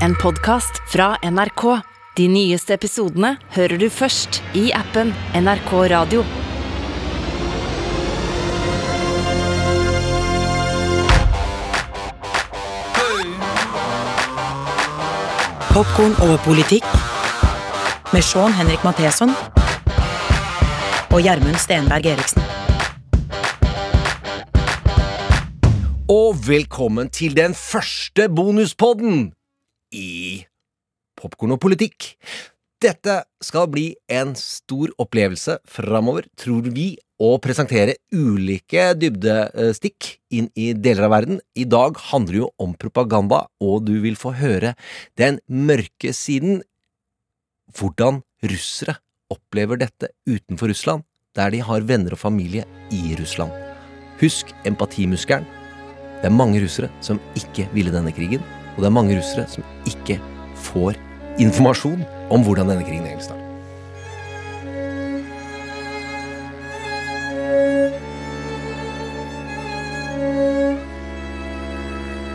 en podkast fra NRK. De nyeste episodene hører du først i appen NRK Radio. Popkorn over politikk med Sean Henrik Matheson og Gjermund Stenberg Eriksen. Og velkommen til den første bonuspodden i Popkorn og politikk. Dette skal bli en stor opplevelse framover, tror vi, å presentere ulike dybdestikk inn i deler av verden. I dag handler det jo om propaganda, og du vil få høre den mørke siden. Hvordan russere opplever dette utenfor Russland, der de har venner og familie i Russland. Husk empatimuskelen. Det er mange russere som ikke ville denne krigen, og det er mange russere som ikke får informasjon om hvordan denne krigen egentlig starter.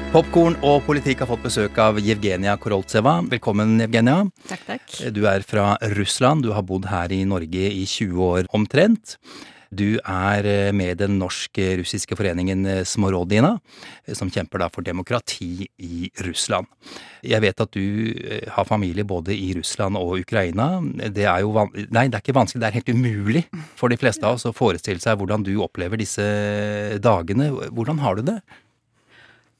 Popkorn og politikk har fått besøk av Jevgenia Koroltseva. Velkommen, Jevgenia. Takk, takk. Du er fra Russland. Du har bodd her i Norge i 20 år omtrent. Du er eh, med den norsk-russiske foreningen eh, Smorodina, eh, som kjemper da for demokrati i Russland. Jeg vet at du har familie både i Russland og Ukraina. Det er jo van Nei, det er ikke vanskelig, det er helt umulig for de fleste av oss å forestille seg hvordan du opplever disse dagene. Hvordan har du det?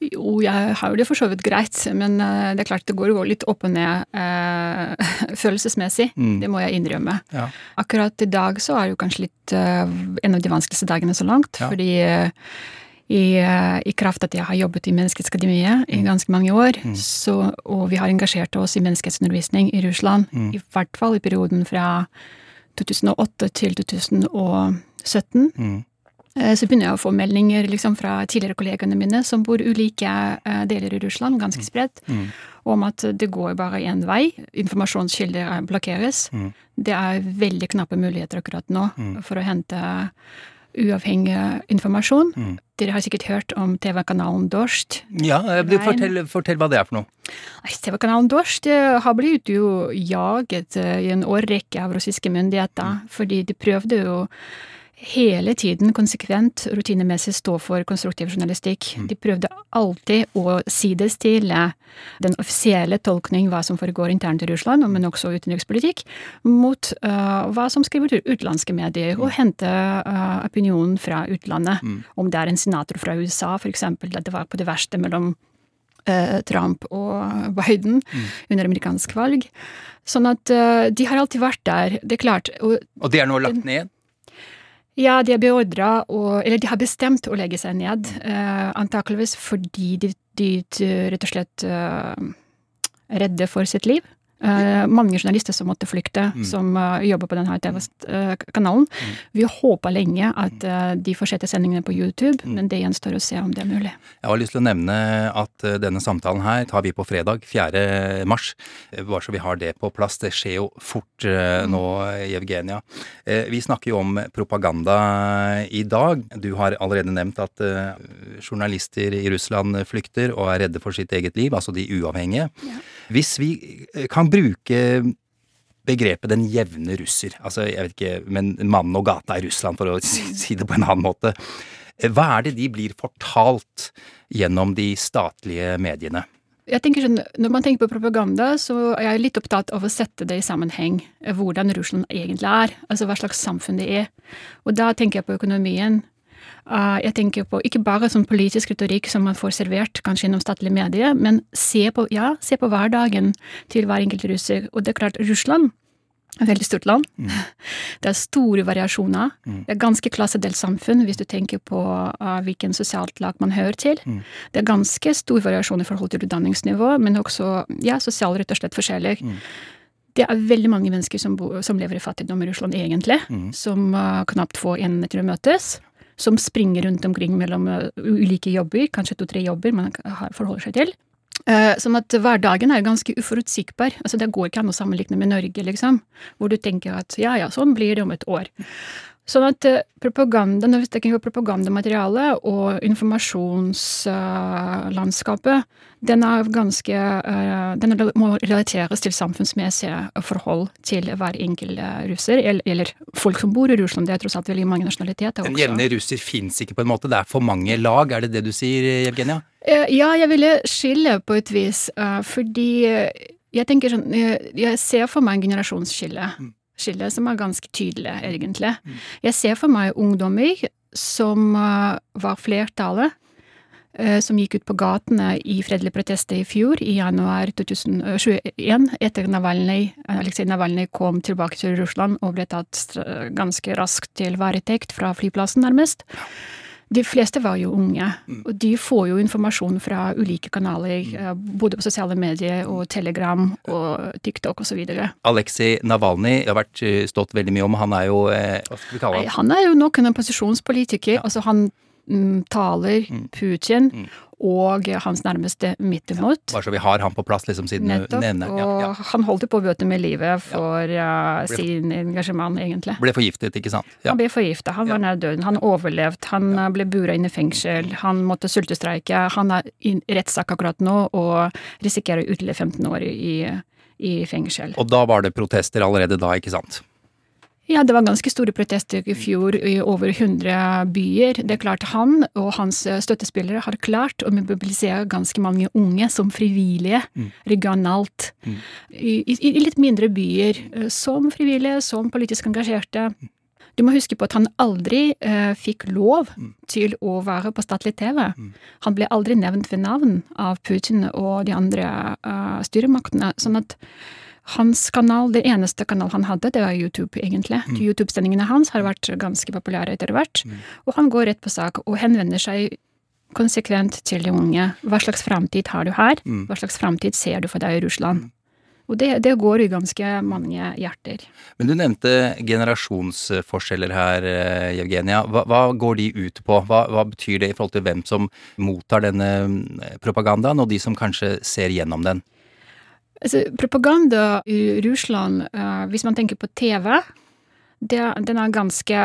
Jo, jeg har jo det for så vidt greit, men uh, det er klart det går jo litt opp og ned eh, følelsesmessig. Mm. Det må jeg innrømme. Ja. Akkurat i dag så er det jo kanskje litt eh, en av de vanskeligste dagene så langt, ja. fordi i, i, kraft at jeg har jobbet i Menneskerettighetsakademiet mm. i ganske mange år, mm. så, og vi har engasjert oss i menneskehetsundervisning i Russland, mm. i hvert fall i perioden fra 2008 til 2017. Eh, så begynner jeg å få meldinger liksom, fra tidligere kollegene mine som bor ulike uh, deler i Russland, ganske mm. spredt, mm. om at det går bare én vei. Informasjonskilder blokkeres. Mm. Det er veldig knappe muligheter akkurat nå mm. for å hente uavhengig informasjon. Mm. Dere har sikkert hørt om TV-kanalen Dorst? Ja, eh, fortell, fortell, hva det er for noe. TV-kanalen Dorst har blitt jo jaget i en årrekke av russiske myndigheter, mm. fordi de prøvde jo hele tiden konsekvent, rutinemessig stå for konstruktiv journalistikk. Mm. De prøvde alltid å sidestille den offisielle tolkning hva som foregår internt i Russland, men også utenrikspolitikk, mot uh, hva som skriver utenlandske medier, og mm. hente uh, opinionen fra utlandet. Mm. Om det er en senator fra USA, eksempel, at det var på det verste mellom uh, Trump og Biden mm. under amerikansk valg. Sånn at de har alltid vært der. Det er klart. Og, og det er nå lagt ned? Ja, de er beordra Eller de har bestemt å legge seg ned, uh, antakeligvis fordi de, de, rett og slett uh, redde for sitt liv. Uh, mange journalister som måtte flykte, mm. som uh, jobber på denne TV-kanalen. Mm. Vi håper lenge at uh, de fortsetter sendingene på YouTube, mm. men det gjenstår å se om det er mulig. Jeg har lyst til å nevne at denne samtalen her tar vi på fredag 4. mars. Bare så vi har det på plass. Det skjer jo fort mm. nå, Evgenia. Vi snakker jo om propaganda i dag. Du har allerede nevnt at journalister i Russland flykter og er redde for sitt eget liv, altså de uavhengige. Ja. Hvis vi kan bruke begrepet den jevne russer, altså jeg vet ikke, men mannen og gata i Russland, for å si det på en annen måte. Hva er det de blir fortalt gjennom de statlige mediene? Jeg tenker sånn, Når man tenker på propaganda, så er jeg litt opptatt av å sette det i sammenheng. Hvordan Russland egentlig er. Altså hva slags samfunn det er. Og da tenker jeg på økonomien. Uh, jeg tenker på ikke bare sånn politisk retorikk som man får servert, kanskje gjennom statlige medier, men se på, ja, se på hverdagen til hver enkelt russer. Og det er klart, Russland er et veldig stort land. Mm. Det er store variasjoner. Mm. Det er ganske klassedelt samfunn, hvis du tenker på uh, hvilken sosialt lag man hører til. Mm. Det er ganske stor variasjon i forhold til utdanningsnivå, men også ja, sosial rett og slett forskjeller. Mm. Det er veldig mange mennesker som, bo, som, lever i fattigdom i Russland, egentlig. Mm. Som uh, knapt får endene til å møtes som springer rundt omkring mellom uh, ulike jobber, kanskje to-tre jobber man forholder seg til. Sånn at hverdagen er ganske uforutsigbar. Altså Det går ikke an å sammenligne med Norge, liksom. Hvor du tenker at ja, ja, sånn blir det om et år. Sånn at eh, propaganda, når vi tenker på propagandamaterialet og informasjonslandskapet, den ganske eh, Den må relateres til samfunnsmessige forhold til hver enkelt eh, russer, eller, folk som bor i Russland. Det er tross alt veldig mange nasjonaliteter Den jevne russer fins ikke på en måte, det er for mange lag, er det det du sier, Evgenia? Ja, jeg ville skille på et vis, fordi jeg tenker sånn Jeg ser for meg en generasjonsskille. Skille som er ganske tydelig, egentlig. Jeg ser for meg ungdommer som eh, var flertallet, eh, som gikk ut på gatene i fredelige protester i fjor, i januar 2021, etter Navalnyj, Aleksej Navalnyj kom tilbake til Russland og ble tatt ganske raskt til varetekt fra flyplassen, nærmest. De fleste var jo unge, og de får jo informasjon fra ulike kanaler, eh, både på sosiale medier og Telegram og TikTok osv. Aleksej Navalnyj det har vært eh, stått veldig mye om, han er jo eh, Hva skal vi kalle han? Han er jo nok en opposisjonspolitiker. Altså, han mm, taler Putin og hans nærmeste midt imot. Bare så vi har han på plass, liksom, siden Nettopp. nevner Og ja, ja. han holdt jo på å bøte med livet for uh, sin engasjement, egentlig. Ble forgiftet, ikke sant? Ja. Han ble forgifta, han var nær døden. Han overlevde, han uh, ble bura inn i fengsel, han måtte sultestreike. Han er i rettssak akkurat nå og risikerer å ytterligere 15 år i, i fengsel. Og da var det protester allerede da, ikke sant? Ja, det var ganske store protester i fjor i over 100 byer. Det er klart han og hans eh, støttespillere har klart å mobilisere ganske mange unge som frivillige regionalt. I, i, I litt mindre byer, eh, som frivillige, som politisk engasjerte. Du må huske på at han aldri eh, fikk lov til å være på statlig TV. Han ble aldri nevnt ved navn av Putin og de andre eh, styremaktene. sånn at hans kanal, det eneste kanal han hadde, det var YouTube, egentlig. YouTube-sendingene hans har vært ganske populære etter hvert. Og han går rett på sak og henvender seg konsekvent til de unge. Hva slags framtid har du her? Hva slags framtid ser du for deg i Russland? Og det, det går i ganske mange hjerter. Men du nevnte generasjonsforskjeller her, Eugenia. Hva, hva går de ut på? Hva, hva betyr det i forhold til hvem som mottar denne mm, propagandaen, og de som kanskje ser gjennom den? Altså, propaganda i Russland, uh, hvis man tenker på TV, det, den, er ganske,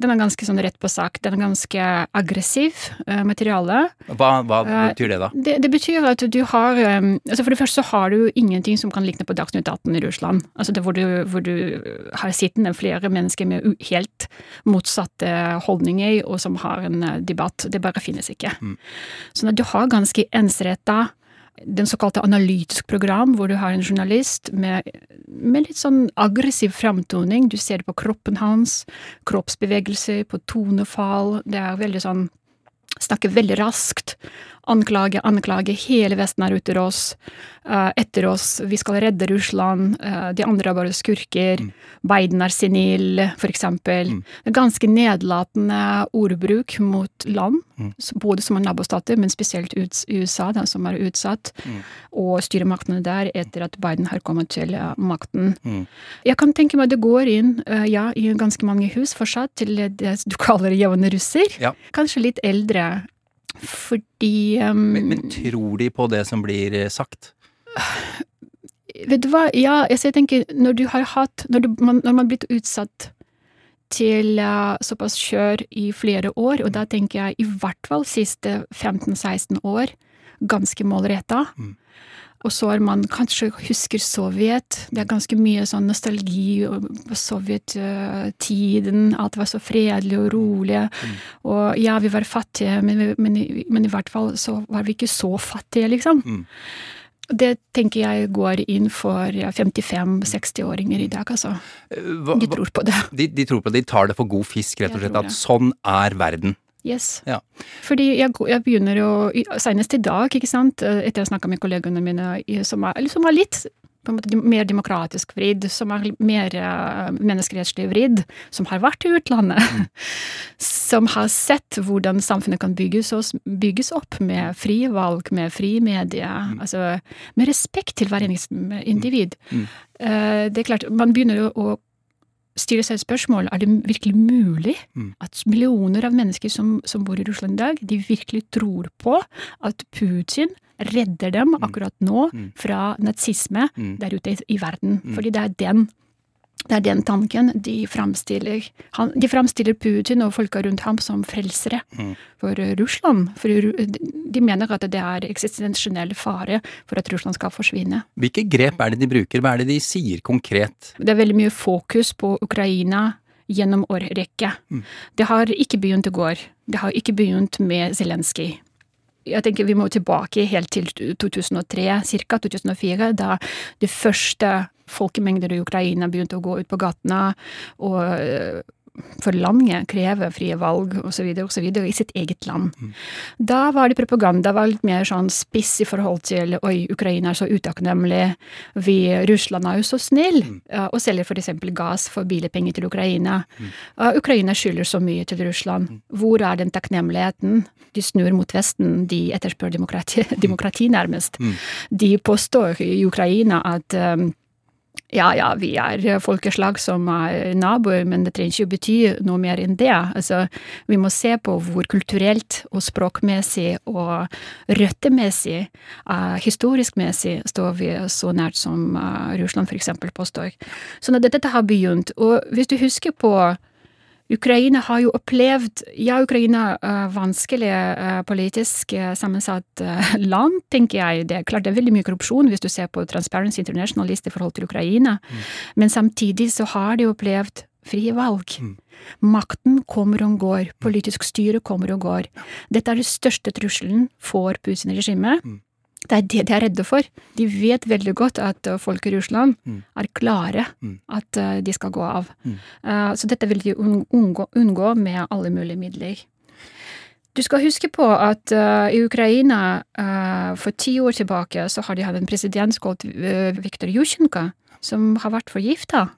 den er ganske sånn rett på sak. Den er ganske aggressiv uh, materiale. Hva, hva Eh, betyr det, da? Det, det betyr at du har um, altså For det første så har du ingenting som kan likne på Dagsnytt 18 i Russland. Altså det hvor du, hvor du har sittende flere mennesker med helt motsatte holdninger, og som har en debatt. Det bare finnes ikke. Sånn at du har ganske ensretta den såkalte analytisk program, hvor du har en journalist med, med litt sånn aggressiv fremtoning. Du ser det på kroppen hans, kroppsbevegelser, på tonefall. Det er veldig sånn Snakker veldig raskt. Anklage, anklage. Hele Vesten er ute oss. eh, etter oss. Vi skal redde Russland. eh, de andre er bare skurker. Biden er senil, eksempel. Er ganske nedlatende ordbruk mot land, mm. både som er nabostater, men spesielt USA, den som er utsatt, og styremaktene der etter at Biden har kommet til eh, makten. Jeg kan tenke meg at det går inn ja, i ganske mange hus fortsatt til det du kaller jevne russer. Ja. Kanskje litt eldre. Fordi um, Men, men tror de på det som blir eh, sagt? Vet du hva, ja, altså jeg tenker når du har hatt Når, du, man, når man har blitt utsatt til uh, såpass kjør i flere år, og da tenker jeg i hvert fall siste 15-16 år, ganske målretta. Og så er man kanskje husker Sovjet. Det er ganske mye sånn nostalgi på sovjettiden. Alt var så fredelig og rolig. Og ja, vi var fattige, men, men, men i hvert fall så var vi ikke så fattige, liksom. Det tenker jeg går inn for 55-60-åringer i dag, altså. Eh, Hva, De tror på det. de, de tror på det, de tar det for god fisk, rett og slett. At sånn er verden. Yes. Ja. Fordi jeg, jeg begynner jo Senest i dag, ikke sant, eh, etter ha snakka med kollegene mine som er, eller som er litt på en måte mer demokratisk vridd, som er mer uh, menneskerettslig vridd, som har vært i utlandet, som har sett hvordan samfunnet kan bygges, oss, bygges opp med frie valg, med frie medier, altså med respekt til hver eneste individ. Eh, det er klart, man begynner jo å stille seg et spørsmål er det virkelig mulig at millioner av mennesker som, som bor i Russland i dag, de virkelig tror på at Putin redder dem akkurat nå fra nazisme der ute i, i verden. Fordi det er den Det er den tanken de framstiller. Han, de framstiller Putin og folka rundt ham som frelsere for eh, Russland. For de mener at det er eksistensiell fare for at Russland skal forsvinne. Hvilke grep er det de bruker? Hva er det de sier konkret? Det er veldig mye fokus på Ukraina gjennom årrekke. Det har ikke begynt i går. Det har ikke begynt med Zelenskyj. Jeg tenker Vi må tilbake helt til 2003, ca. 2004, da det første folkemengder i Ukraina begynte å gå ut på gatene og øh, forlange, kreve frie valg osv. osv. i sitt eget land. Da var det propaganda var litt mer sånn spiss i forhold til oi, Ukraina er så utakknemlig, vi, Russland er jo så snill, mm. og selger eksempel gass for billigpenger til Ukraina. Eh, Ukraina skylder så mye til Russland. Hvor er den takknemligheten? De snur mot Vesten, de etterspør demokrati, demokrati nærmest. De påstår i Ukraina at eh, ja, ja, vi er folkeslag som er naboer, men det trenger ikke å bety noe mer enn det. Altså, vi må se på hvor kulturelt og språkmessig og røttemessig, uh, historiskmessig, står vi så nært som uh, Russland eksempel påstår. At dette har begynt. Og hvis du husker på Ukraina har jo opplevd Ja, Ukraina er vanskelig eh, politisk eh, sammensatt eh, land, tenker jeg. Det er klart det er veldig mye korrupsjon hvis du ser på Transparency International-liste i forhold til Ukraina. Men samtidig så har de opplevd frie valg. Makten kommer og går. Politisk styre kommer og går. Dette er den største trusselen for Putin-regimet. Det er det de er redde for. De vet veldig godt at uh, folk i Russland er klare at uh, de skal gå av. Uh, så dette vil de unngå, unngå med alle mulige midler. Du skal huske på at i Ukraina for ti år tilbake så har de hatt en president kalt Viktor Jusjenko, som har vært forgifta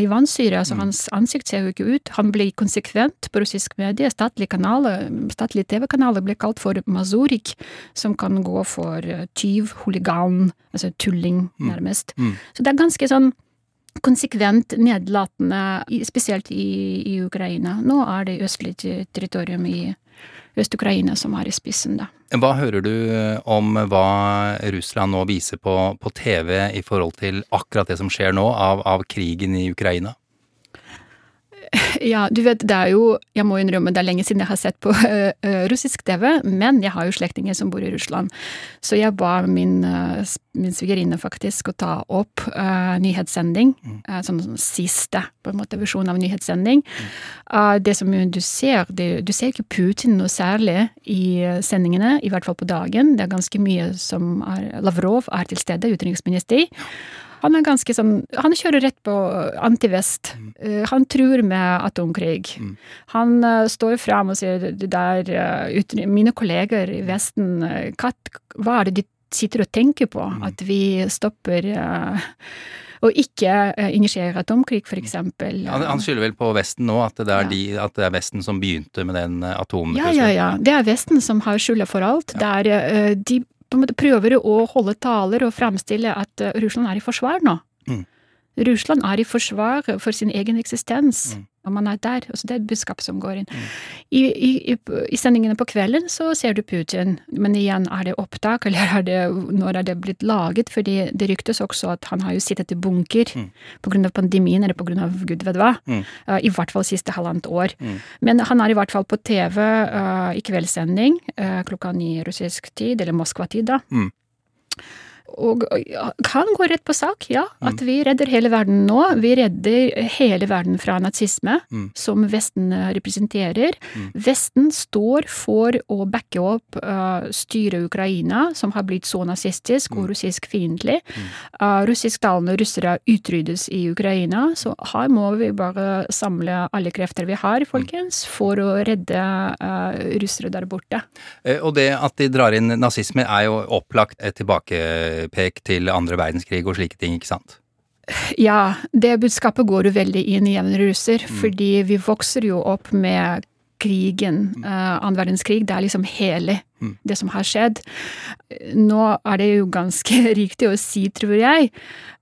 i vannsyre. Altså hans ansikt ser jo ikke ut. Han ble konsekvent på russisk medie. Statlige kanaler, statlige TV-kanaler ble kalt for mazurik, som kan gå for uh, tyv, huligan, altså tulling, nærmest. Så det er ganske sånn konsekvent nedlatende, spesielt i, i Ukraina. Nå er det østlig territorium i Øst-Ukraina som er i spissen, da. Hva hører du eh, om hva Russland nå viser på, på TV i forhold til akkurat det som skjer nå, av, av krigen i Ukraina? Ja, du vet, det er jo Jeg må innrømme, det er lenge siden jeg har sett på øh, øh, russisk TV, men jeg har jo slektninger som bor i Russland. Så jeg ba min, øh, min svigerinne faktisk å ta opp øh, nyhetssending. øh, sånn sånn siste på en måte versjon av nyhetssending. Uh, det som du ser, det, du ser ikke Putin noe særlig i sendingene, i hvert fall på dagen. Det er ganske mye som er Lavrov er til stede, utenriksminister. Han er ganske sånn Han kjører rett på antivest. Eh, han truer med atomkrig. Han uh, står fram og sier det der uh, uten, Mine kolleger i Vesten, eh, hva, er det de sitter og tenker på? At vi stopper eh, og ikke uh, initierer atomkrig, for eksempel. Han, han skylder vel på Vesten nå, at det, er de, at det er Vesten som begynte med den eh, Ja, ja, ja. Det er Vesten som har skylda for alt. Det er de på en måte prøver å holde taler og fremstille at eh, Russland er i forsvar nå. Mm. Russland er i forsvar for sin egen eksistens. Og man er der. Altså det er et budskap som går inn. I, i, i, I sendingene på kvelden så ser du Putin, men igjen, er det opptak, eller er det, når er det blitt laget? Fordi det ryktes også at han har jo sittet i bunker på grunn av pandemien, eller av gud vet hva. Mm. Uh, I hvert fall siste halvannet år. Mm. Men han er i hvert fall på TV uh, i kveldssending uh, klokka ni russisk tid, eller Moskva-tid, da. Mm. Og kan gå rett på sak, ja. Mm. At vi redder hele verden nå. Vi redder hele verden fra nazisme, Mm. som Vesten representerer. representerer. Vesten står for å backe opp uh, styret Ukraina, som har blitt så nazistisk Mm. og russisk fiendtlig. Uh, russisktalende russere utryddes i Ukraina, så her må vi bare samle alle krefter vi har, folkens, for å redde uh, russere der borte. Eh, Og det at de drar inn nazisme er jo opplagt et tilbakepek til andre verdenskrig og slike ting, ikke sant? Ja, det budskapet går jo veldig inn i jevne russer, fordi vi vokser jo opp med krigen, uh, annen verdenskrig, det er liksom hele det som har skjedd. Nå er det jo ganske riktig å si, tror jeg,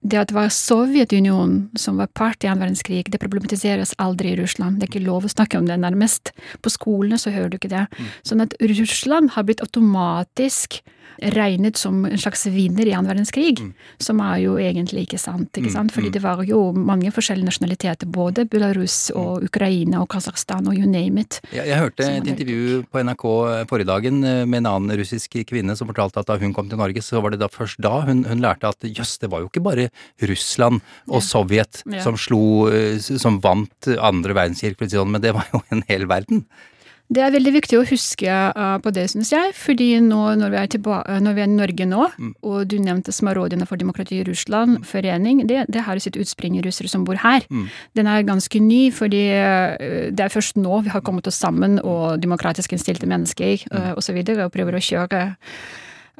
det at det var Sovjetunionen som var part i annen verdenskrig, det problematiseres aldri i Russland. Det er ikke lov å snakke om det, nærmest. På skolene så hører du ikke det. Sånn at Russland har blitt automatisk regnet som en slags vinner i annen verdenskrig, som er jo egentlig ikke sant. ikke sant? Fordi det var jo mange forskjellige nasjonaliteter, både Belarus og Ukraina og Kasakhstan og you name it. Jeg, jeg hørte et intervju på NRK forrige dagen eh, med en annen russisk kvinne som fortalte at da hun kom til Norge, så var det da først da hun, hun lærte at jøss, det var jo ikke bare Russland og. Sovjet Ja. som slo eh, Som vant andre verdenskrig, sånn, men det var jo en hel verden. Det er veldig viktig å huske uh, på det, syns jeg. fordi nå, når, vi er uh, når vi er i Norge nå, og du nevnte Smarodina for demokrati i Russland, forening, det, det har sitt utspring i russere som bor her. Den er ganske ny, fordi uh, det er først nå vi har kommet oss sammen, og demokratisk innstilte mennesker uh, og så videre, og prøver å kjøre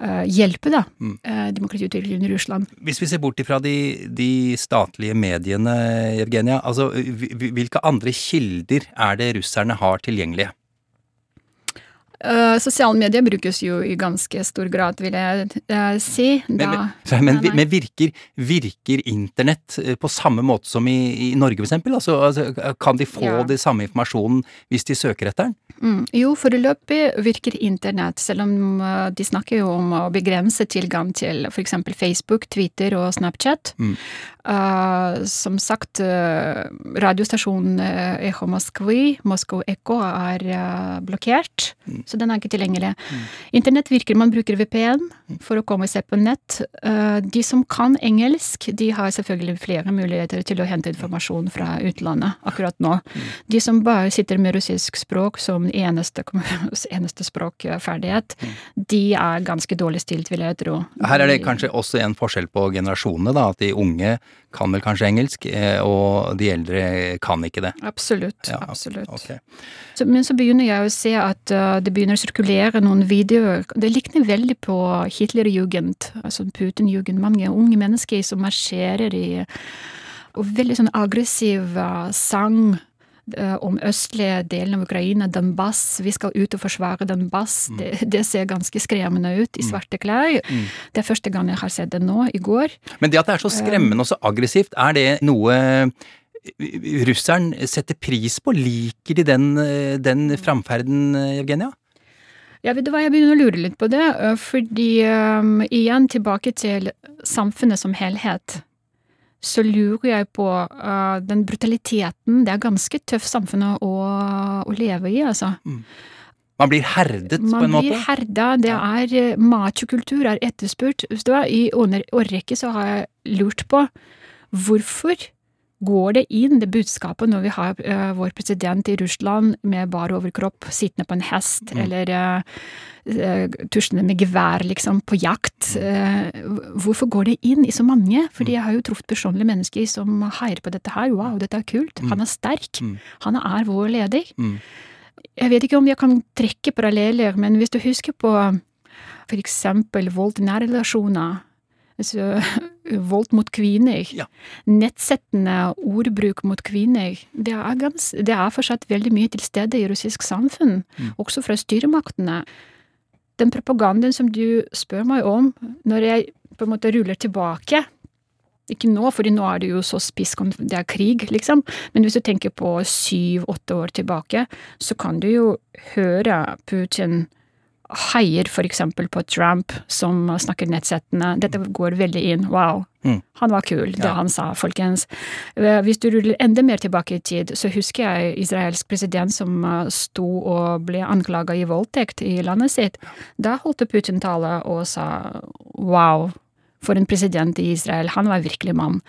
Hjelpe, da, uh, demokratiutviklingen i Russland. Hvis vi ser bort ifra de, de statlige mediene, Evgenia, altså hvi- hvi- hvilke andre kilder er det russerne har tilgjengelige? Uh, sosiale medier brukes jo i ganske stor grad, vil jeg uh, si. Men, Da, men, men, nei. men virker, virker internett eh, på samme måte som i, i Norge, eksempel? Altså, altså, kan de få Ja. den samme informasjonen hvis de søker etter den? Mm. Jo, foreløpig virker internett, selv om de snakker jo om å begrense tilgang til f.eks. Facebook, Twitter og Snapchat. Mm. Uh, som sagt, radiostasjonen Echo Moskvi, Moskva Echo, er blokkert, så den er ikke tilgjengelig. Internett virker, man bruker VPN for å komme seg på nett. Uh, de som kan engelsk, de har selvfølgelig flere muligheter til å hente informasjon fra utlandet akkurat nå. De som bare sitter med russisk språk som eneste, eneste språkferdighet, de er ganske dårlig stilt, vil jeg tro. Her er det kanskje også en forskjell på generasjonene, da. At de unge kan vel kanskje engelsk, eh, og de eldre kan ikke det. Absolutt. Ja, absolutt. Okay. Så, men så begynner jeg å se at uh, det begynner å sirkulere noen videoer. Det likner veldig på Hitlerjugend, altså Putin-jugend. Mange unge mennesker som marsjerer i og veldig sånn aggressiv uh, sang uh, om østlige delen av Ukraina, Donbass. Vi skal ut og forsvare Donbass. Det, det ser ganske skremmende ut i svarte klær. Det er første gang jeg har sett det nå, i går. Men det at det er så skremmende og så aggressivt, er det noe russeren setter pris på? Liker de den, eh, den framferden, Evgenia? Ja, vet du hva, jeg begynner å lure litt på det, øh, fordi um, igjen tilbake til samfunnet som helhet, så lurer jeg på uh, den brutaliteten. Det er ganske tøft samfunn å, å leve i, altså. Man blir herdet på en måte? Man blir herda, det er machokultur er etterspurt. I årrekke så har jeg lurt på hvorfor går det inn det budskapet når vi har uh, vår president i Russland med bar overkropp, sittende på en hest, eller øh, øh, tuslende med gevær, liksom, på jakt. Uh, hvorfor går det inn i så mange? Fordi jeg har jo truffet personlige mennesker som heier på dette her. Wow, dette er kult. Han er sterk. Han er vår leder. Mm. Jeg vet ikke om jeg kan trekke paralleller, men hvis du husker på for eksempel vold i nære relasjoner, altså vold mot kvinner, Ja. nettsettende ordbruk mot kvinner, det er, gans, det er fortsatt veldig mye til stede i russisk samfunn, også fra styremaktene. Den propagandaen som du spør meg om, når jeg på en måte ruller tilbake ikke nå, fordi nå er det jo så spiss, det er krig, liksom. Men hvis du tenker på syv-åtte år tilbake, så kan du jo høre Putin heier eksempel på Trump, som snakker nettsettende. Dette går veldig inn. Wow. Mm. Han var kul, det Ja. han sa, folkens. Eh, Hvis du ruller enda mer tilbake i tid, så husker jeg israelsk president som eh, sto og ble anklaga i voldtekt i landet sitt. Da holdt Putin tale og sa wow, for en president i Israel. Han var virkelig mann.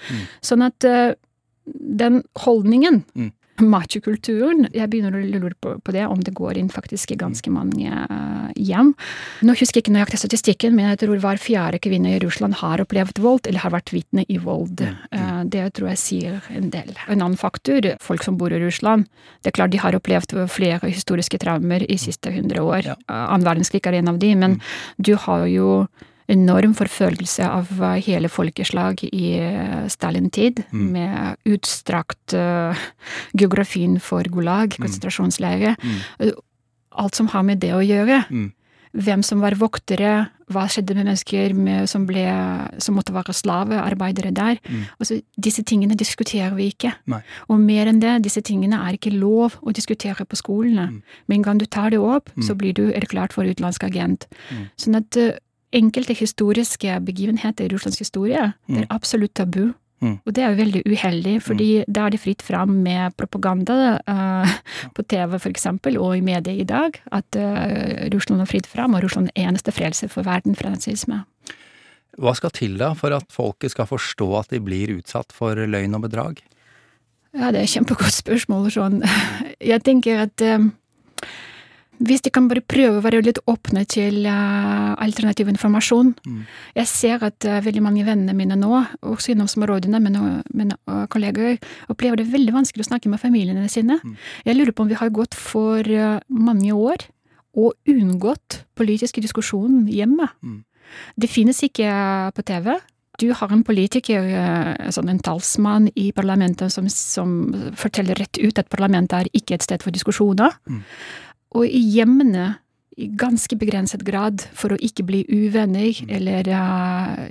Sånn at eh, den holdningen, Mm. Machokulturen, jeg begynner å lure på, på det, om det går inn faktisk i ganske mange uh, hjem. Nå husker jeg ikke nøyaktig statistikken, men jeg tror hver fjerde kvinne i Russland har opplevd vold, eller har vært vitne i vold. Uh, det tror jeg sier en del. En annen faktor, folk som bor i Russland, det er klart de har opplevd flere historiske traumer i siste hundre år. Eh, Annen verdenskrig er en av de, men du har jo enorm forfølgelse av eh, hele folkeslag i eh, Stalin-tid, med utstrakt uh, geografien for Gulag, konsentrasjonsleire. Mm. Alt som har med det å gjøre. Mm. hvem som var voktere, hva skjedde med mennesker med, som, ble, som måtte være slavearbeidere der. Mm. Altså, disse tingene diskuterer vi ikke. Nei. Og mer enn det, disse tingene er ikke lov å diskutere på skolene. Mm. Med en gang du tar det opp, Mm. så blir du erklært for utenlandsk agent. Mm. Sånn at enkelte historiske begivenheter i Russlands historie, det Mm. er absolutt tabu. Mm. Og det er jo veldig uheldig, fordi da er det fritt fram med propaganda uh, på TV for eksempel, og i media i dag, at uh, Russland er fritt fram, og Russland er eneste frelse for verden fra nazisme. Hva skal til da for at folket skal forstå at de blir utsatt for løgn og bedrag? Ja, det er et kjempegodt spørsmål. Sånn. Jeg tenker at eh, hvis de kan bare prøve å være litt åpne til uh, alternativ informasjon Mm. Jeg ser at uh, veldig mange vennene mine nå, også innom smårådene, men mine uh, kollegaer, opplever det veldig vanskelig å snakke med familiene sine. Mm. Jeg lurer på om vi har gått for eh, mange år og unngått politiske diskusjoner hjemme. Mm. Det finnes ikke på TV. Du har en politiker, sånn en talsmann i parlamentet, som, som forteller rett ut at parlamentet er ikke et sted for diskusjoner. Mm. Og i hjemmene, i ganske begrenset grad, for å ikke bli uvenner Mm. eller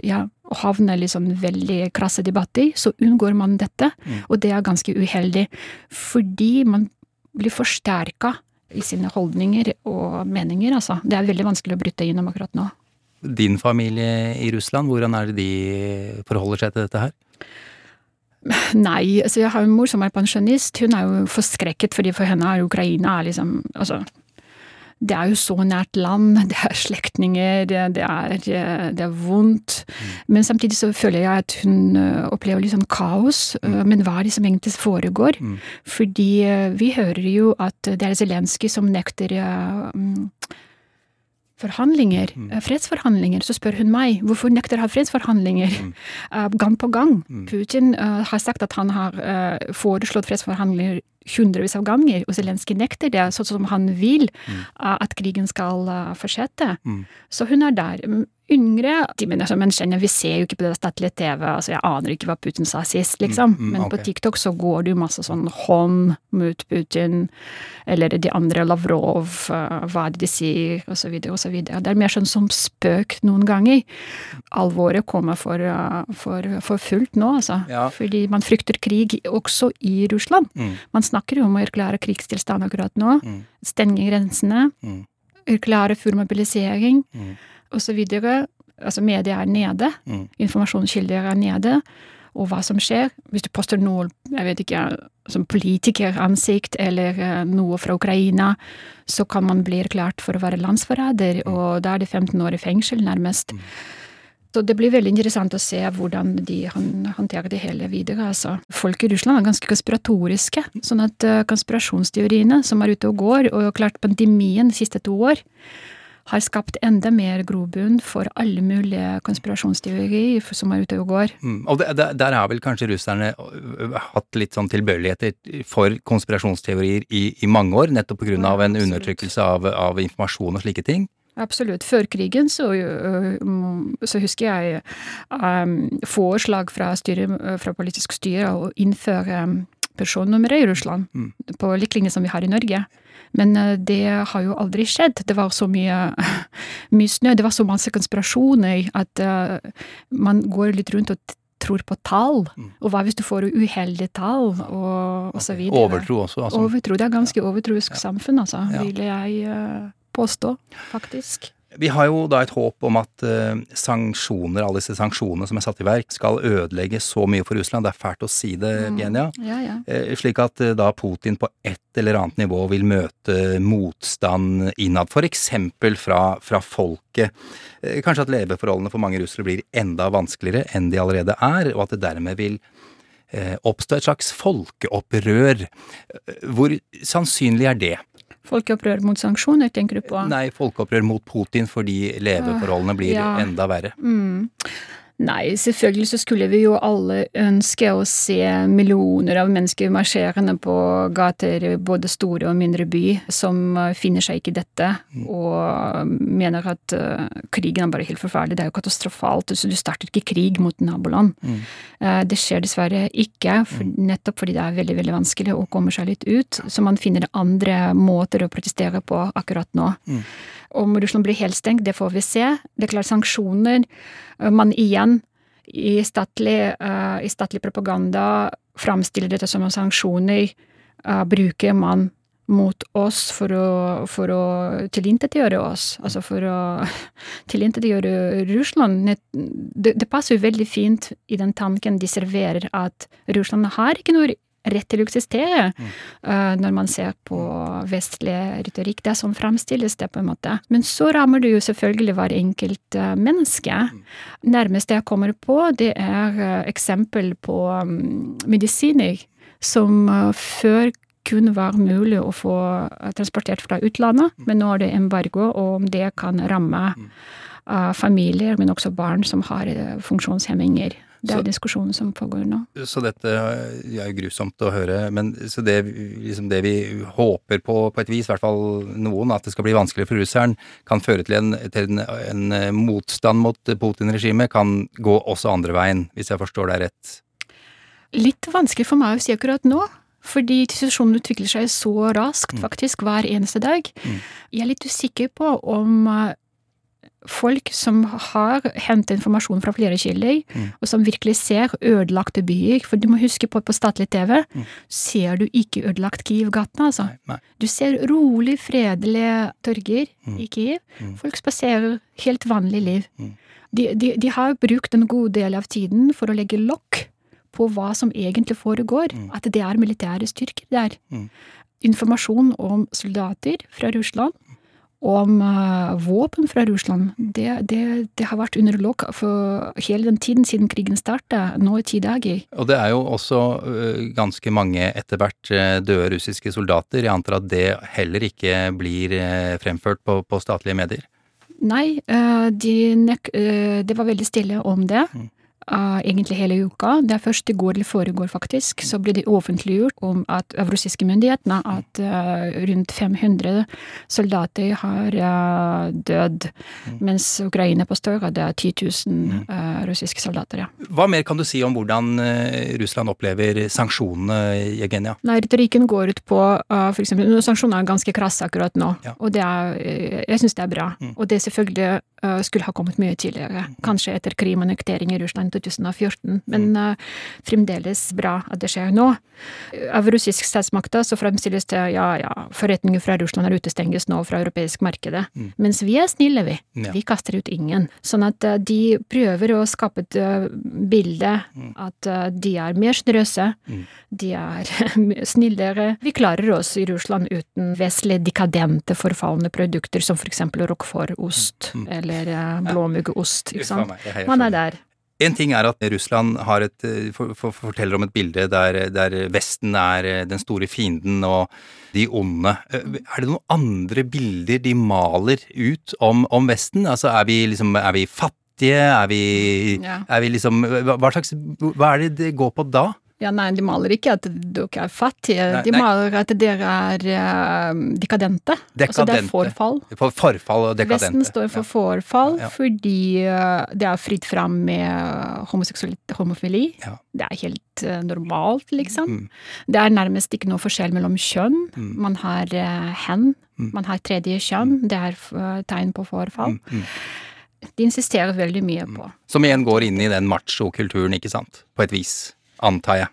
ja, havne i liksom veldig krasse debatter, så unngår man dette. Mm. Og det er ganske uheldig, fordi man blir forsterka i sine holdninger og meninger, altså. Det er veldig vanskelig å bryte innom akkurat nå. Din familie i Russland, hvordan er det de forholder seg til dette her? Nei, altså jeg har en mor som er pensjonist. Hun er jo forskrekket, fordi for henne er Ukraina liksom Altså, det er jo så nært land, det er slektninger, det, det, er, det er vondt. Men samtidig så føler jeg at hun opplever litt sånn kaos. Mm. Men hva er det som egentlig foregår? Mm. Fordi vi hører jo at det er Zelenskyj som nekter mm, forhandlinger, Mm. fredsforhandlinger. Så spør hun meg hvorfor nekter han fredsforhandlinger Mm. ø, gang på gang. Mm. Putin uh, har sagt at han har uh, foreslått fredsforhandlinger hundrevis av ganger, og Zelenskyj nekter det, sånn som han vil Mm. at krigen skal fortsette. Mm. Så hun er der. Mm, Yngre de mener som men skjønner, vi ser jo ikke på det statlige TV, altså jeg aner ikke hva Putin sa sist, liksom. Mm, mm, Men på. TikTok så går det jo masse sånn hånd mot Putin, eller de andre, Lavrov, øh, hva er det de sier, og så videre, og så videre. Det er mer sånn som spøk noen ganger. Alvoret kommer for, øh, for, for fullt nå, altså. Ja. Fordi man frykter krig også i Russland. Mm. Man snakker jo om å erklære krigstilstand akkurat nå. Mm. Stenge grensene. Mm. Erklære full mobilisering Mm. videre. Altså, media er nede. Mm. Informasjonskilder er nede. Og hva som skjer, hvis du poster noe, jeg vet ikke, som politikeransikt eller eh, noe fra Ukraina, så kan man bli erklært for å være landsforræder, og da er det 15 år i fengsel, nærmest. Mm. Så det blir veldig interessant å se hvordan de håndterer det hele videre. Altså. Folk i Russland er ganske konspiratoriske, sånn at eh, konspirasjonsteoriene som er ute og går, og klart pandemien de siste to år, har skapt enda mer grobunn for alle mulige konspirasjonsteorier som er ute og går. Mm. Og det, der, der har vel kanskje russerne hatt litt sånn tilbøyeligheter for konspirasjonsteorier i, i mange år, nettopp av Ja, en undertrykkelse av, av informasjon og slike ting? Absolutt. Før krigen så, mm, så husker jeg um, forslag fra, styre, fra politisk styre å innføre um, personnumre i Russland, Mm. på lik linje som vi har i Norge. Men øh, det har jo aldri skjedd. Det var så mye, mye snø, det var så masse konspirasjoner at øh, man går litt rundt og tror på tall. Mm. Og hva hvis du får uheldige tall, og, og så videre. Overtro også, altså. Overtro. Det er ganske overtroisk samfunn, altså, Ja. vil jeg eh, påstå, faktisk. Vi har jo da et håp om at eh, sanksjoner, alle disse sanksjonene som er satt i verk, skal ødelegge så mye for Russland. Det er fælt å si det, Mm. Genia. Ja, ja. Eh, Slik at eh, da Putin på et eller annet nivå vil møte motstand innad, eksempel fra, fra folket. Kanskje at leveforholdene for mange russere blir enda vanskeligere enn de allerede er, og at det dermed vil oppstå et slags folkeopprør. Hvor sannsynlig er det? Folkeopprør mot sanksjoner, tenker du på? Nei, folkeopprør mot Putin fordi leveforholdene blir ja. enda verre. Mm. Nei, selvfølgelig så skulle vi jo alle ønske å se millioner av mennesker marsjerende på gater i både store og mindre by, som eh, finner seg ikke i dette, og mener at uh, krigen er bare helt forferdelig. Det er jo katastrofalt. Så du starter ikke krig mot naboland. Mm. Uh, Det skjer dessverre ikke, for, nettopp fordi det er veldig veldig vanskelig å komme seg litt ut. Så man finner andre måter å protestere på akkurat nå. Mm. Om Russland blir helt stengt, det får vi se. Det er klart sanksjoner. Eh, Man igjen, i statlig, uh, i statlig propaganda, framstiller dette som sanksjoner. uh, bruker man mot oss for å, for å tilintetgjøre oss, altså for å tilintetgjøre Russland. Det, det passer jo veldig fint i den tanken de serverer at Russland har ikke noe rett til å eksistere, eh, når man ser på vestlig retorikk. Det er sånn framstilles det, på en måte. Men så rammer det jo selvfølgelig hver enkelt uh, menneske. Nærmeste jeg kommer på, det er uh, eksempel på um, medisiner som før kun var mulig å få transportert fra utlandet, men nå er det embargo, og om det kan ramme eh, familier, men også barn som har funksjonshemminger. Det Så- er diskusjonen som pågår nå. Så dette er jo grusomt å høre, men så det, liksom det vi håper på på et vis, i hvert fall noen, at det skal bli vanskelig for russeren, kan føre til en, til en, en eh, motstand mot Putin-regimet, kan gå også andre veien, hvis jeg forstår deg rett. Litt vanskelig for meg å si akkurat nå. Fordi situasjonen utvikler seg så raskt, Mm. faktisk, hver eneste dag. Jeg er litt usikker på om eh, folk som har hentet informasjon fra flere kilder, Mm. og som virkelig ser ødelagte byer For du må huske på på statlig TV, Mm. ser du ikke ødelagt Kiev-gatene, altså. Nei, nei. Du ser rolig, fredelige torger Mm. i Kiev. Mm. Folk spaserer helt vanlig liv. Mm. De, de, de har brukt en god del av tiden for å legge lokk på hva som egentlig foregår. Mm. At det er militære styrker der. Informasjon om soldater fra Russland, om eh, våpen fra Russland, det, det, det har vært under lokk for hele den tiden siden krigen starta, nå i ti dager. Og det er jo også ganske mange etter hvert døde russiske soldater. Jeg antar at det heller ikke blir fremført på, på statlige medier. Nei, eh, de eh, det var veldig stille om det. Mm. Eh, egentlig hele uka. Det er først i går eller foregår, faktisk, så ble det offentliggjort om at, av russiske myndighetene at uh, rundt 500 soldater har uh, dødd, Mm. mens Ukraina påstår at det er 10 000 uh, russiske soldater. Ja. Hva mer kan du si om hvordan Russland opplever sanksjonene, Jevgenia? Nei, retorikken går ut på uh, for eksempel, Sanksjoner er ganske krasse akkurat nå, Ja. og det er, jeg syns det er bra. Mm. Og det er selvfølgelig skulle ha kommet mye tidligere, kanskje etter Krim-annektering i Russland i 2014, men uh, fremdeles bra at det skjer nå. Av russisk statsmakter så fremstilles det ja, ja, forretninger fra Russland er utestenges nå fra europeisk markedet, Mm. mens vi er snille, vi. Ja. Vi kaster ut ingen. Sånn at uh, de prøver å skape et uh, bilde at eh, de er mer sjenerøse, Mm. de er snillere. Vi klarer oss i Russland uten vestlig dekadente, forfalne produkter som for eksempel roquefort-ost Mm. Eller uh, blåmuggost, ikke sant. Man er der. En ting er at Russland har et, eh, for, for, forteller om et bilde der, der Vesten er eh, den store fienden og de onde. Eh, Er det noen andre bilder de maler ut om, om Vesten? Altså er vi liksom Er vi fattige? Er vi, Ja. er vi liksom hva slags Hva er det det går på da? Ja, nei, de maler ikke at dere er fattige, Nei, de nei. maler at dere er uh, dekadente. Altså det er forfall. For forfall og dekadente. Vesten står for forfall Ja, ja. fordi uh, det er fritt fram med homoseksualitet, homofili. Ja. Det er helt uh, normalt, liksom. Mm. Det er nærmest ikke noe forskjell mellom kjønn. Mm. Man har hen, Mm. man har tredje kjønn. Det er eh, tegn på forfall. Mm, mm. De insisterer veldig mye på. Som igjen går inn i den macho-kulturen, ikke sant? På et vis, antar jeg.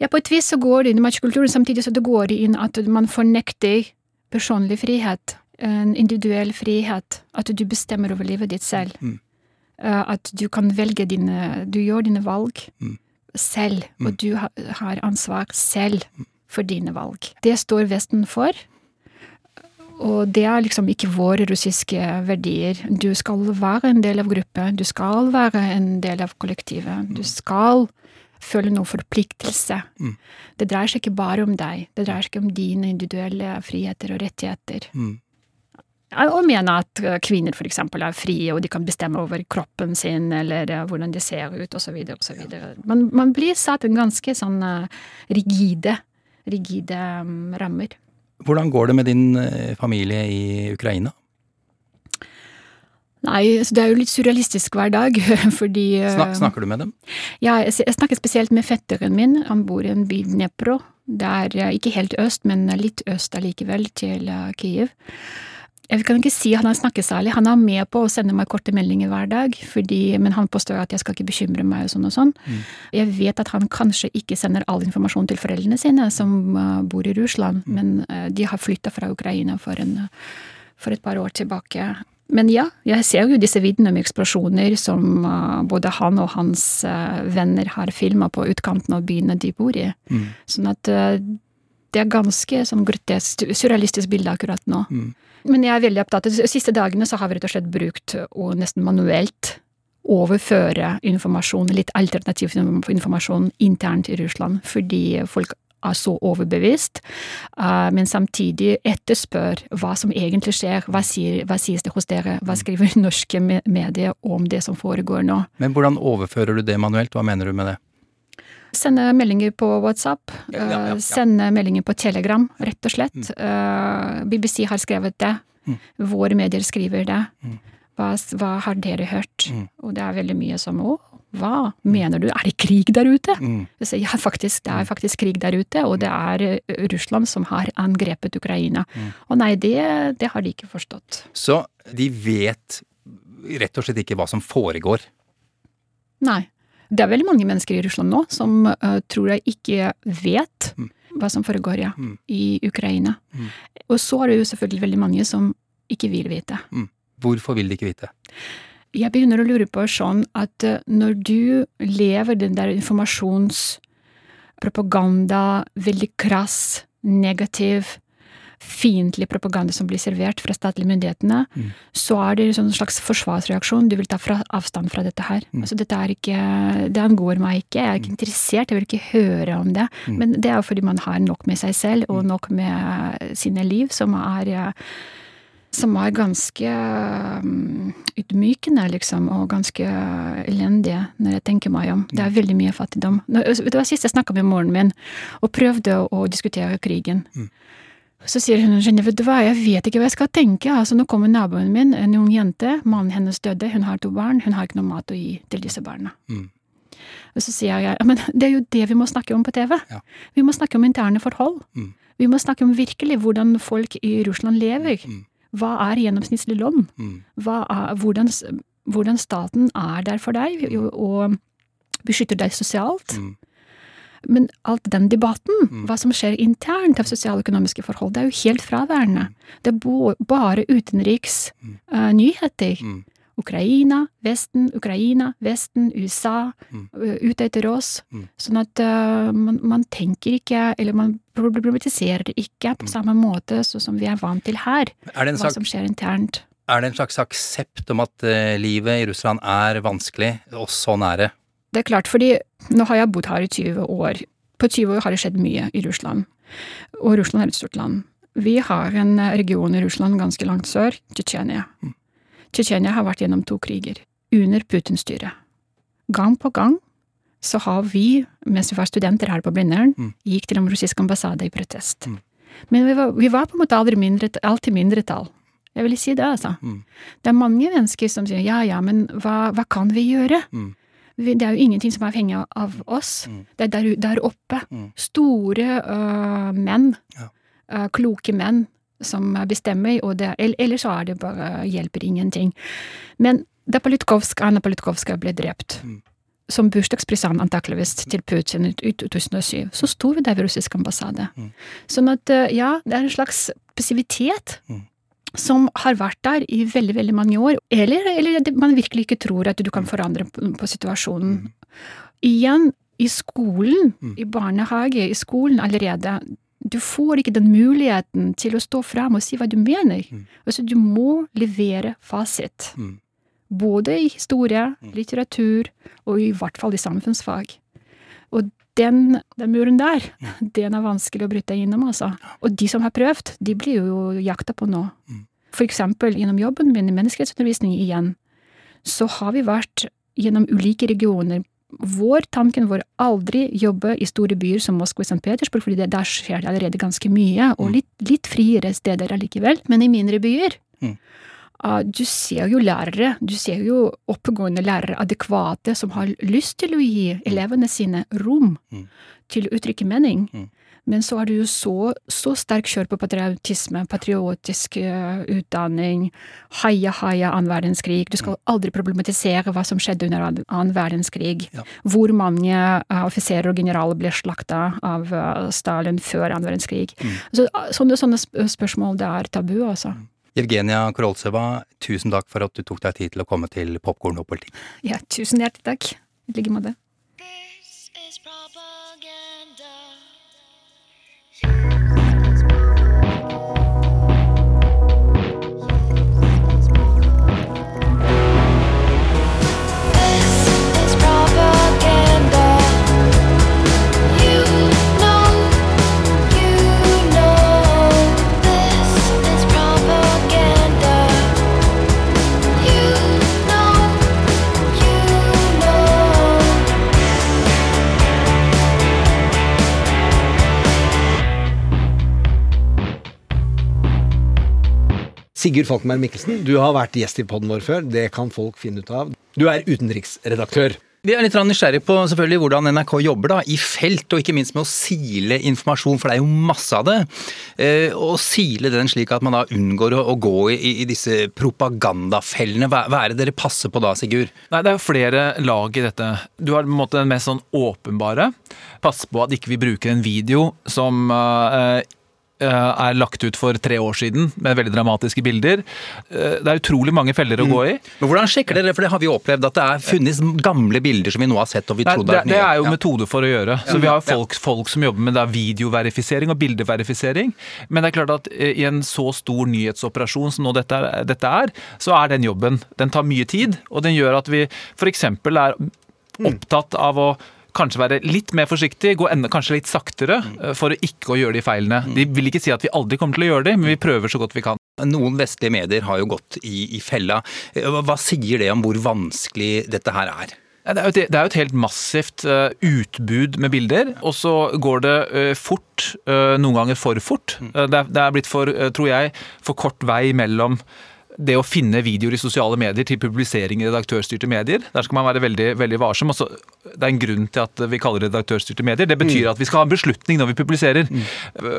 Ja, på et vis så går det inn i matchkulturen, samtidig så det går inn at man fornekter personlig frihet. En individuell frihet. At du bestemmer over livet ditt selv. Mm. Eh, At du kan velge dine Du gjør dine valg Mm. selv, Mm. og du har ansvar selv for dine valg. Det står Vesten for. Og det er liksom ikke våre russiske verdier. Du skal være en del av gruppe, du skal være en del av kollektivet. Du skal føle noen forpliktelse. Mm. Det dreier seg ikke bare om deg, det dreier seg ikke om dine individuelle friheter og rettigheter. Mm. Ja, Og mene at eh, kvinner eksempel er frie, og de kan bestemme over kroppen sin, eller eh, hvordan de ser ut, og så videre. Man, man blir satt en ganske sånn eh, rigide, rigide mm, rammer. Hvordan går det med din familie i Ukraina? Nei, så det er jo litt surrealistisk hver dag, fordi eh, Snak, snakker du med dem? Ja, jeg, snakker spesielt med fetteren min. Han bor i en by Dnepro. Det er eh, ikke helt øst, men litt øst allikevel, til Kyiv. Kiev. Jeg kan ikke si han har snakket særlig. Han er med på å sende meg korte meldinger hver dag, fordi, men han påstår at jeg skal ikke bekymre meg og sånn og sånn. Mm. Jeg vet at han kanskje ikke sender all informasjon til foreldrene sine, som bor i Russland, Mm. men de har flytta fra Ukraina for, en, for et par år tilbake. Men ja, jeg ser jo disse videoene med eksplosjoner som uh, både han og hans uh, venner har filma på utkanten av byene de bor i. Mm. Sånn at uh, det er ganske sånn grotesk, surrealistisk bilde akkurat nå. Mm. Men jeg er veldig opptatt De siste dagene så har vi rett og slett brukt å nesten manuelt overføre informasjon, litt alternativ informasjon internt i Russland, fordi folk er så overbevist, eh, men samtidig etterspør hva som egentlig skjer, hva, sier, hva sies det hos dere, hva skriver norske medier om det som foregår nå. Men hvordan overfører du det manuelt? Hva mener du med det? Sende meldinger på WhatsApp, Ja, ja, ja, eh, sende meldinger på Telegram, rett og slett. Mm. BBC har skrevet det, Mm. våre medier skriver det. Mm. Hva, hva har dere hørt? Mm. Og det er veldig mye som å, hva mener du, er det krig der ute? Mm. Sier, ja, faktisk, det er faktisk krig der ute, og det er eh, Russland som har angrepet Ukraina. Mm. Og nei, det, det har de ikke forstått. Så de vet rett og slett ikke hva som foregår. Nei. Det er veldig mange mennesker i Russland nå som uh, tror jeg ikke vet Mm. hva som foregår, ja, Mm. i Ukraina. Mm. Og så er det jo selvfølgelig veldig mange som ikke vil vite. Hvorfor vil de ikke vite? Jeg begynner å lure på sånn at eh, når du lever den der informasjonspropaganda, veldig krass, negativ, fiendtlig propaganda som blir servert fra statlige myndighetene, Mm. så er det en slags forsvarsreaksjon. Du vil ta fra, avstand fra dette her. Mm. Altså, dette er ikke, det angår meg ikke. Jeg er ikke interessert, jeg vil ikke høre om det. Mm. Men det er fordi man har nok med seg selv, og nok med sine liv, som er eh, som er ganske um, ydmykende, liksom, og ganske elendige, når jeg tenker meg om. Det er veldig mye fattigdom. Det var sist jeg snakka med moren min, og prøvde å diskutere krigen. Mm. Så sier hun Jenny, vet du hva, jeg vet ikke hva jeg skal tenke. Altså, nå kommer naboen min, en ung jente, mannen hennes døde, hun har to barn, hun har ikke noe mat å gi til disse barna. Mm. Og så sier jeg, men det er jo det vi må snakke om på TV. Ja. Vi må snakke om interne forhold. Mm. Vi må snakke om virkelig hvordan folk i Russland lever. Mm. Hva er gjennomsnittlig lønn? Mm. Hvordan, hvordan staten er der for deg og, og beskytter deg sosialt. Mm. Men alt den debatten, Mm. hva som skjer internt av sosialøkonomiske forhold, det er jo helt fraværende. Det er bare utenriks Mm. eh, nyheter. Mm. Ukraina, Vesten, Ukraina, Vesten, USA, Mm. uh, ute etter oss. Mm. Sånn at uh, man, man tenker ikke, eller man problematiserer det ikke på Mm. samme måte så som vi er vant til her, Er, hva slags, som skjer internt. er det en slags aksept om at uh, livet i Russland er vanskelig, og sånn er det? Det er klart, fordi nå har jeg bodd her i 20 år. På 20 år har det skjedd mye i Russland. Og Russland er et stort land. Vi har en eh, region i Russland ganske langt sør, Tsjetsjenia. Mm. Tsjetsjenia har vært gjennom to kriger, under Putin-styret. Gang på gang så har vi, mens vi var studenter her på Blindern, Mm. gikk til den russiske ambassade i protest. Mm. Men vi var, vi var på en måte aldri mindre, alltid mindretall. Jeg vil si det, altså. Mm. Det er mange mennesker som sier ja ja, men hva, hva kan vi gjøre? Mm. Vi- Det er jo ingenting som er avhengig av- oss. Det er der, der oppe. Store øh, menn. Ja. øh, kloke menn som bestemmer, og det, el- ellers så er det bare hjelper ingenting. Men da Politkovsk, Anna Politkovskaja ble drept, Mm. som bursdagspresang antakeligvis til Putin i i 2007, så sto vi der ved russisk ambassade. Mm. Sånn at øh, ja, det er en slags passivitet Mm. som har vært der i veldig, veldig mange år. Eller, eller man virkelig ikke tror at du kan forandre på, på situasjonen. Mm. Igjen, i skolen, Mm. i barnehage, i skolen allerede, du får ikke den muligheten til å stå frem og si hva du mener. Mm. Altså, du må levere fasit. Mm. Både i historie, Mm. litteratur, og i hvert fall i samfunnsfag. Og den, den muren der, Mm. den er vanskelig å bryte innom, altså. Og de som har prøvd, de blir jo jakta på nå. Mm. For eksempel gjennom jobben min i menneskerettsundervisning igjen, så har vi vært gjennom ulike regioner. Vår tanken var aldri jobbe i store byer som Moskva og St. Petersburg, fordi det, der skjer det allerede ganske mye, og Mm. litt, litt friere steder allikevel. Men i mindre byer Mm. Ah, du ser jo lærere, du ser jo oppegående lærere, adekvate, som har lyst til å gi elevene sine rom Mm. til å uttrykke mening. Mm. Men så er det jo så, så sterk kjør på patriotisme, patriotisk uh, utdanning, heia, heia annen verdenskrig. Du skal aldri problematisere hva som skjedde under annen verdenskrig. Ja. Hvor mange uh, offiserer og generaler ble slakta av uh, Stalin før annen verdenskrig. Mm. Så, sånne, sånne, spørsmål det er tabu, altså. Mm. Evgenia Korolseva, tusen takk for at du tok deg tid til å komme til Popkorn og politikk. Ja, tusen hjertelig takk. I like måte. Sigurd Falkenberg Mikkelsen, du har vært gjest i poden vår før. Det kan folk finne ut av. Du er utenriksredaktør. Vi er litt nysgjerrig på selvfølgelig hvordan NRK jobber da, i felt, og ikke minst med å sile informasjon, for det er jo masse av det. Å og sile den slik at man da unngår å, å gå i, i, disse propagandafellene. Hva, hva, er det dere passer på da, Sigurd? Nei, Det er jo flere lag i dette. Du har på en måte den mest sånn åpenbare. Pass på at ikke vi bruker en video som uh, Eh, er lagt ut for tre år siden med veldig dramatiske bilder. Eh, det er utrolig mange feller å gå i. Men Hvordan sjekker dere for det har vi opplevd at det er funnes gamle bilder som vi nå har sett og vi trodde er nye? Det er jo ja. metode for å gjøre. Så Vi har folk, folk som jobber med videoverifisering og bildeverifisering. Men det er klart at eh, i en så stor nyhetsoperasjon som nå dette er, dette er så er den jobben Den tar mye tid, og den gjør at vi f.eks. er opptatt av å kanskje være litt mer forsiktig, gå enda kanskje litt saktere mm. eh, for å ikke å gjøre de feilene. Mm. De vil ikke si at vi aldri kommer til å gjøre de, men vi prøver så godt vi kan. Noen vestlige medier har jo gått i, i fella. Eh, hva sier det om hvor vanskelig dette her er? Det er, et, det er jo et helt massivt uh, utbud med bilder, og så går det fort, noen ganger for fort. Mm. Det er, det, er, blitt for, tror jeg, for kort vei mellom det å finne videoer i sosiale medier til publisering i redaktørstyrte medier. Der skal man være veldig, veldig varsom. Også, det er en grunn til at vi kaller det redaktørstyrte medier. Det betyr mm. at vi skal ha en beslutning når vi publiserer. Mm.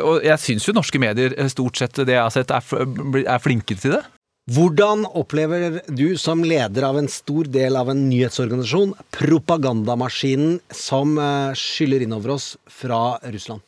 Og jeg syns jo norske medier eh, stort sett det jeg har sett, er, er flinke til det. Hvordan opplever du som leder av en stor del av en nyhetsorganisasjon propagandamaskinen som eh, skyller innover oss fra Russland?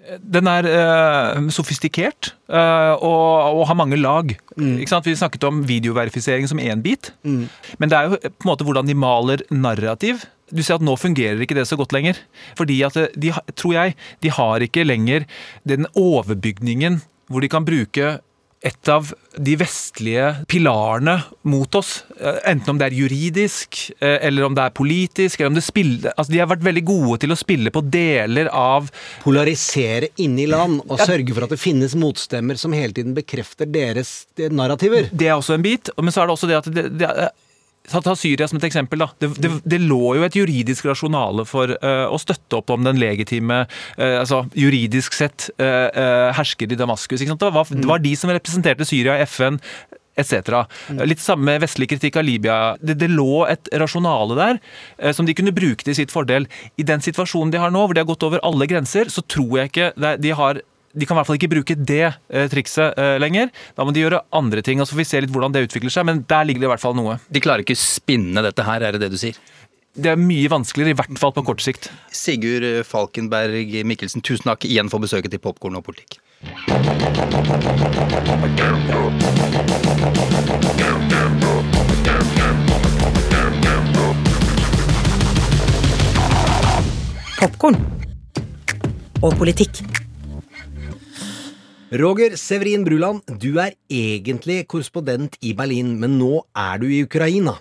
Den er uh, sofistikert uh, og, og, har mange lag. Mm. Vi snakket om videoverifisering som én bit. Mm. Men det er jo på en måte hvordan de maler narrativ. Du ser at nå fungerer ikke det så godt lenger. Fordi at eh, de, tror jeg, de har ikke lenger den overbygningen hvor de kan bruke et av de vestlige pilarene mot oss. Enten om det er juridisk, eh, eller om det er politisk. eller om det spiller, altså De har vært veldig gode til å spille på deler av Polarisere inni land, og sørge for at det finnes motstemmer som hele tiden bekrefter deres narrativer. Det er også en bit. Men så er det også det at det, det, Ta Syria som et eksempel. da. Det, det, det lå jo et juridisk rasjonale for uh, å støtte opp om den legitime, uh, altså juridisk sett, uh, hersker i Damaskus. Det var, det, var, de som representerte Syria i FN etc. Mm. Litt samme vestlig kritikk av Libya. Det, det lå et rasjonale der eh, som de kunne bruke til sitt fordel. I den situasjonen de har nå, hvor de har gått over alle grenser, så tror jeg ikke de har de kan i hvert fall ikke bruke det eh, trikset eh, lenger. Da må de gjøre andre ting. og Så får vi se litt hvordan det utvikler seg, men der ligger det i hvert fall noe. De klarer ikke spinne dette her, er det det du sier? Det er mye vanskeligere, i hvert fall på kort sikt. Sigurd Falkenberg Mikkelsen, tusen takk igjen for besøket til Popkorn og politikk. Popkorn og politikk. Roger Severin Bruland, du er egentlig korrespondent i Berlin, men nå er du i Ukraina.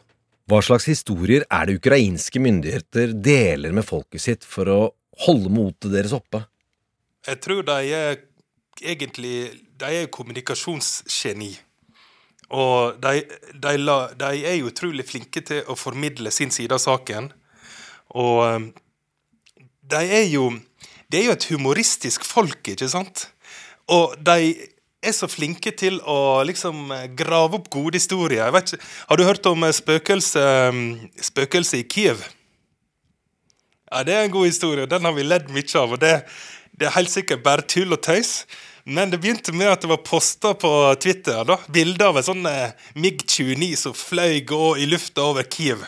Hva slags historier er det ukrainske myndigheter deler med folket sitt for å holde motet deres oppe? Jeg tror de er egentlig De er kommunikasjonsgeni. Og de, de, de, er utrolig flinke til å formidle sin side av saken. Og eh, de er jo Det er jo et humoristisk folk, ikke sant? Og de er så flinke til å liksom grave opp gode historier. Ikke, har du hørt om spøkelset spøkelse i Kiev? Ja, Det er en god historie, den har vi ledd mye av. og det, det er helt sikkert bare tull og tøys. Men det begynte med at det var posta på Twitter da, bilder av en sånn eh, MiG-29 som fløy i lufta over Kiev.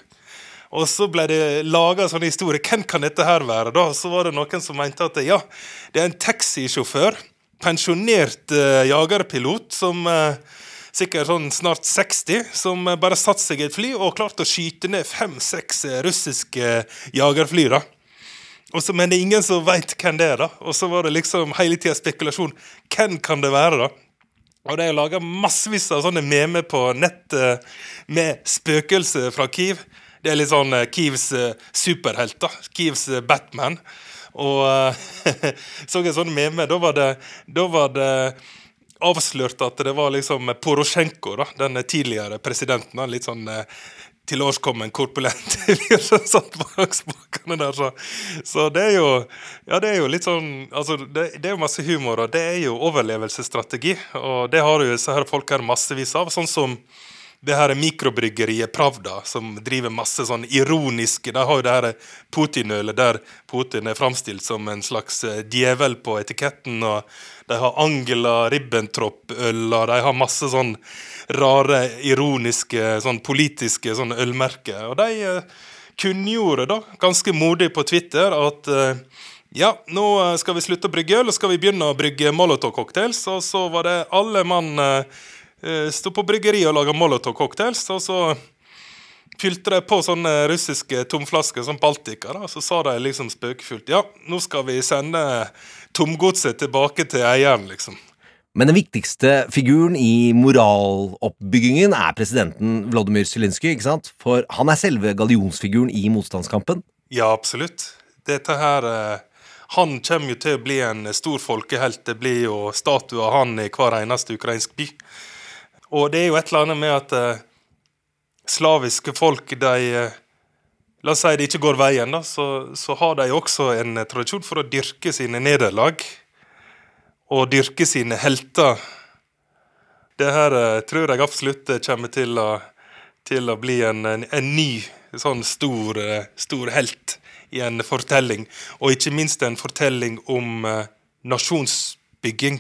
Og så ble det laga sånne historier. Hvem kan dette her være? da? Så var det noen som mente at ja, det er en taxisjåfør, pensjonert uh, jagerpilot, som uh, sikkert sånn snart 60, som uh, bare satte seg i et fly og klarte å skyte ned fem-seks russiske jagerfly. da. Også, men det er ingen som veit hvem det er. da. Og så var det liksom hele tida spekulasjon. Hvem kan det være, da? Og det er laga massevis av sånne memer på nettet med spøkelser fra Kiev. Det er litt sånn Kievs superhelt. da. Kievs Batman. Og så en sånn meme. Da var det, da var det avslørt at det var liksom Porosjenko, da, den tidligere presidenten. litt sånn tilårskommen, korpulent som satt bak der. Så, så, det er jo ja, det er jo litt sånn altså, det, det, er jo masse humor, og det er jo overlevelsesstrategi. Og det har jo disse her folk her massevis av. Sånn som det her mikrobryggeriet Pravda, som driver masse sånn ironiske De har jo det her Putin-ølet der Putin er framstilt som en slags eh, djevel på etiketten. og De har Angela Ribbentrop-øl, og de har masse sånn rare, ironiske, sånn politiske sånn ølmerker. Og de uh, kunngjorde da, ganske modig på Twitter at uh, ja, nå skal vi slutte å brygge øl, og skal vi begynne å brygge Molotov-cocktails. Og så var det alle mann Eh, sto på bryggeriet og laga Molotov-cocktails. Og så fylte de på sånne russiske tomflasker, som Baltica. Da. Så sa de liksom spøkefullt ja, nå skal vi sende tomgodset tilbake til eieren, liksom. Men den viktigste figuren i moraloppbyggingen er presidenten Vladimir Zelinskyj, ikke sant? For han er selve gallionsfiguren i motstandskampen? Ja, absolutt. Dette her eh, Han kommer jo til å bli en stor folkehelt. Det blir jo statue av han i hver eneste ukrainsk by. Og det er jo et eller annet med at uh, slaviske folk, de uh, La oss si det ikke går veien, da, så, så har de også en uh, tradisjon for å dyrke sine nederlag. Og dyrke sine helter. Det her tror jeg absolutt kommer til å, til å bli en, en, en, ny sånn stor, stor helt i en fortelling. Og ikke minst en fortelling om nasjonsbygging.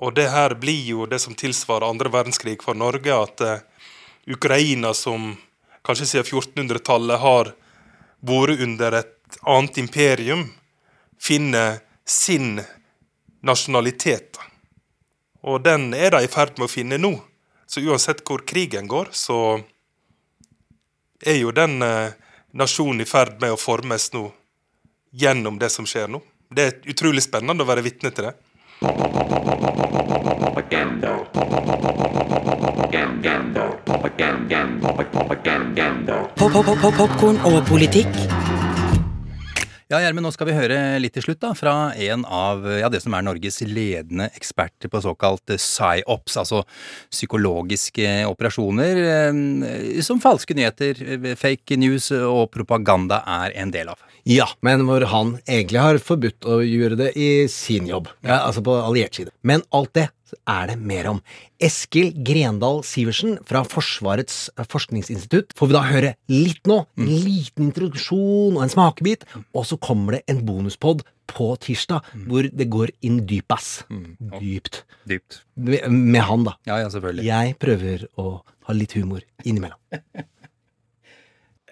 Og det her blir jo det som tilsvarer andre verdenskrig for Norge, at uh, Ukraina, som kanskje siden 1400-tallet har vært under et annet imperium, finner sin nasjonalitet. Og den er de i ferd med å finne nå. Så uansett hvor krigen går, så er jo den uh, nasjonen i ferd med å formes nå gjennom det som skjer nå. Det er utrolig spennende å være vitne til det. Popkorn og politikk. Ja, Gjermund, nå skal vi høre litt til slutt da, fra en av ja, det som er Norges ledende eksperter på såkalt psyops, altså psykologiske operasjoner eh, som falske nyheter, fake news og propaganda er en del av. Ja, men hvor han egentlig har forbudt å gjøre det i sin jobb. Ja, altså på alliert side. Men alt det er det mer om. Eskil Grendal Sivertsen fra Forsvarets forskningsinstitutt får vi da høre litt nå. En mm. liten introduksjon og en smakebit. Og så kommer det en bonuspod på tirsdag mm. hvor det går inn dypas. Dypt. Dypt. Med, med han, da. Ja, ja, selvfølgelig. Jeg prøver å ha litt humor innimellom.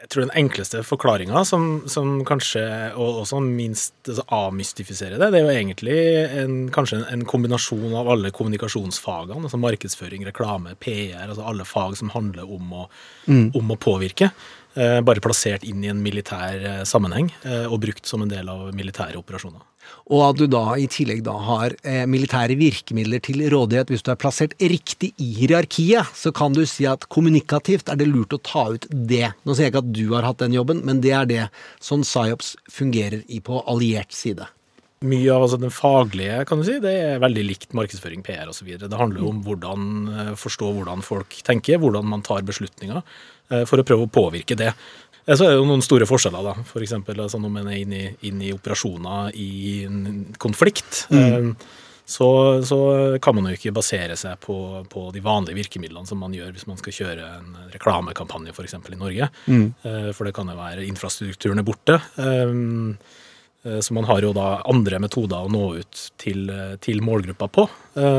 jeg tror den enkleste forklaringa, som, som, kanskje og også minst altså, avmystifiserer det, det er jo egentlig en, kanskje en, en, kombinasjon av alle kommunikasjonsfagene, altså markedsføring, reklame, PR, altså alle fag som handler om å, mm. om å påvirke. Eh, bare plassert inn i en militær eh, sammenheng eh, og brukt som en del av militære operasjoner. Og at du da i tillegg da har eh, militære virkemidler til rådighet hvis du er plassert riktig i hierarkiet, så kan du si at kommunikativt er det lurt å ta ut det. Nå sier jeg ikke at du har hatt den jobben, men det er det som PSYOPS fungerer i på alliert side. Mye av altså, den faglige kan du si, det er veldig likt markedsføring, PR osv. Det handler jo om hvordan forstå hvordan folk tenker, hvordan man tar beslutninger. Eh, for å prøve å påvirke det. Eh, så er det jo noen store forskjeller, da. F.eks. Altså når man er inne i, inn i operasjoner i konflikt. Mm. Eh, så, så kan man jo ikke basere seg på, på, de vanlige virkemidlene som man gjør hvis man skal kjøre en reklamekampanje f.eks. i Norge. Mm. For det kan jo være infrastrukturen er borte. Så man har jo da andre metoder å nå ut til, til målgruppa på,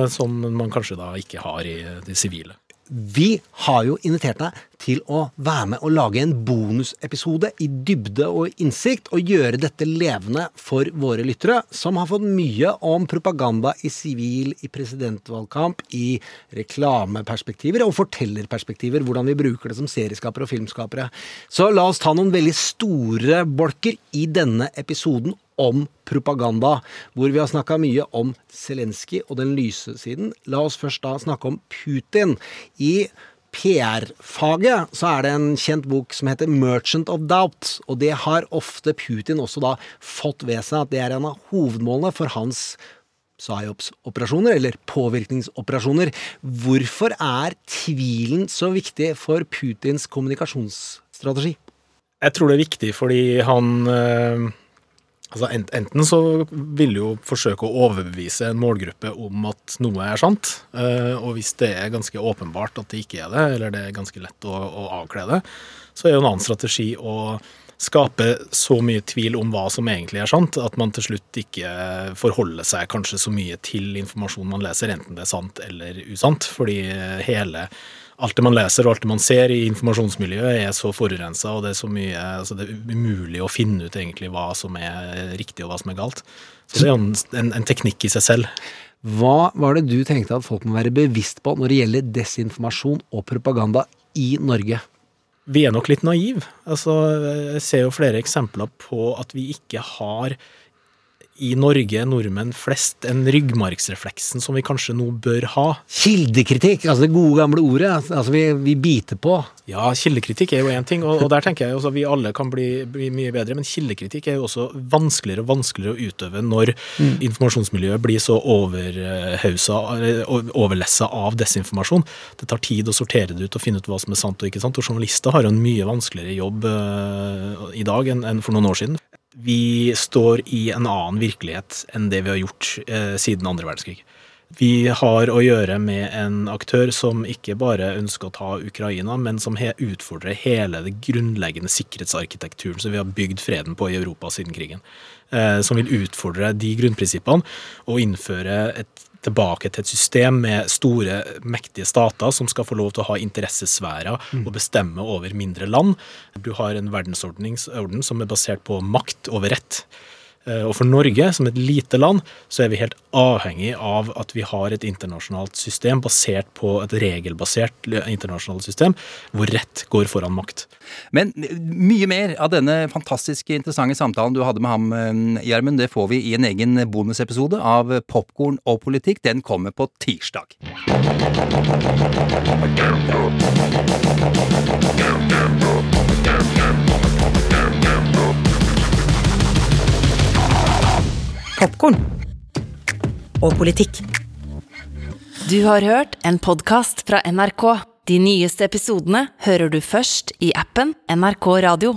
som man kanskje da ikke har i det sivile. Vi har jo invitert deg til å være med og lage en bonusepisode i dybde og innsikt, og gjøre dette levende for våre lyttere, som har fått mye om propaganda i sivil, i presidentvalgkamp, i reklameperspektiver og fortellerperspektiver, hvordan vi bruker det som serieskapere og filmskapere. Så la oss ta noen veldig store bolker i denne episoden om propaganda, hvor vi har snakka mye om Zelenskyj og den lyse siden. La oss først da snakke om Putin. I PR-faget så er det en kjent bok som heter 'Merchant of Doubt', og det har ofte Putin også da fått ved seg at det er en av hovedmålene for hans psyops-operasjoner, eller påvirkningsoperasjoner. Hvorfor er tvilen så viktig for Putins kommunikasjonsstrategi? Jeg tror det er viktig fordi han øh Altså Enten så vil du jo forsøke å overbevise en målgruppe om at noe er sant, eh, og hvis det er ganske åpenbart at det ikke er det, eller det er ganske lett å, å avkle det, så er jo en annen strategi å skape så mye tvil om hva som egentlig er sant, at man til slutt ikke forholder seg kanskje så mye til informasjonen man leser, enten det er sant eller usant, fordi hele alt det man leser og alt det man ser i informasjonsmiljøet er så forurensa, og det er så mye altså Det er umulig å finne ut egentlig hva som er riktig og hva som er galt. Så det er en, en, en teknikk i seg selv. Hva var det du tenkte at folk må være bevisst på når det gjelder desinformasjon og propaganda i Norge? Vi er nok litt naive. Altså, jeg ser jo flere eksempler på at vi ikke har i Norge, nordmenn flest, en ryggmargsrefleksen som vi kanskje nå bør ha. Kildekritikk, altså det gode gamle ordet. Altså vi, vi biter på. Ja, kildekritikk er jo én ting, og, og, der tenker jeg også at vi alle kan bli, bli, mye bedre. Men kildekritikk er jo også vanskeligere og vanskeligere å utøve når mm. informasjonsmiljøet blir så overhausa, overlessa av desinformasjon. Det tar tid å sortere det ut og finne ut hva som er sant og ikke sant. Og journalister har jo en mye vanskeligere jobb uh, i dag enn, enn for noen år siden vi står i en annen virkelighet enn det vi har gjort eh, siden andre verdenskrig. Vi har å gjøre med en aktør som ikke bare ønsker å ta Ukraina, men som he utfordrer hele det grunnleggende sikkerhetsarkitekturen som vi har bygd freden på i Europa siden krigen. Eh, som vil utfordre de grunnprinsippene og innføre et tilbake til et system med store, mektige stater som skal få lov til å ha interessesfærer mm. og bestemme over mindre land. Du har en verdensorden som er basert på makt over rett. Eh, og for Norge, som et lite land, så er vi helt avhengig av at vi har et internasjonalt system basert på et regelbasert internasjonalt system, hvor rett går foran makt. Men mye mer av denne fantastiske, interessante samtalen du hadde med ham, eh, Gjermund, det får vi i en egen bonusepisode av Popkorn og politikk. Den kommer på tirsdag. Popkorn og politikk. Du har hørt en podkast fra NRK. De nyeste episodene hører du først i appen NRK Radio.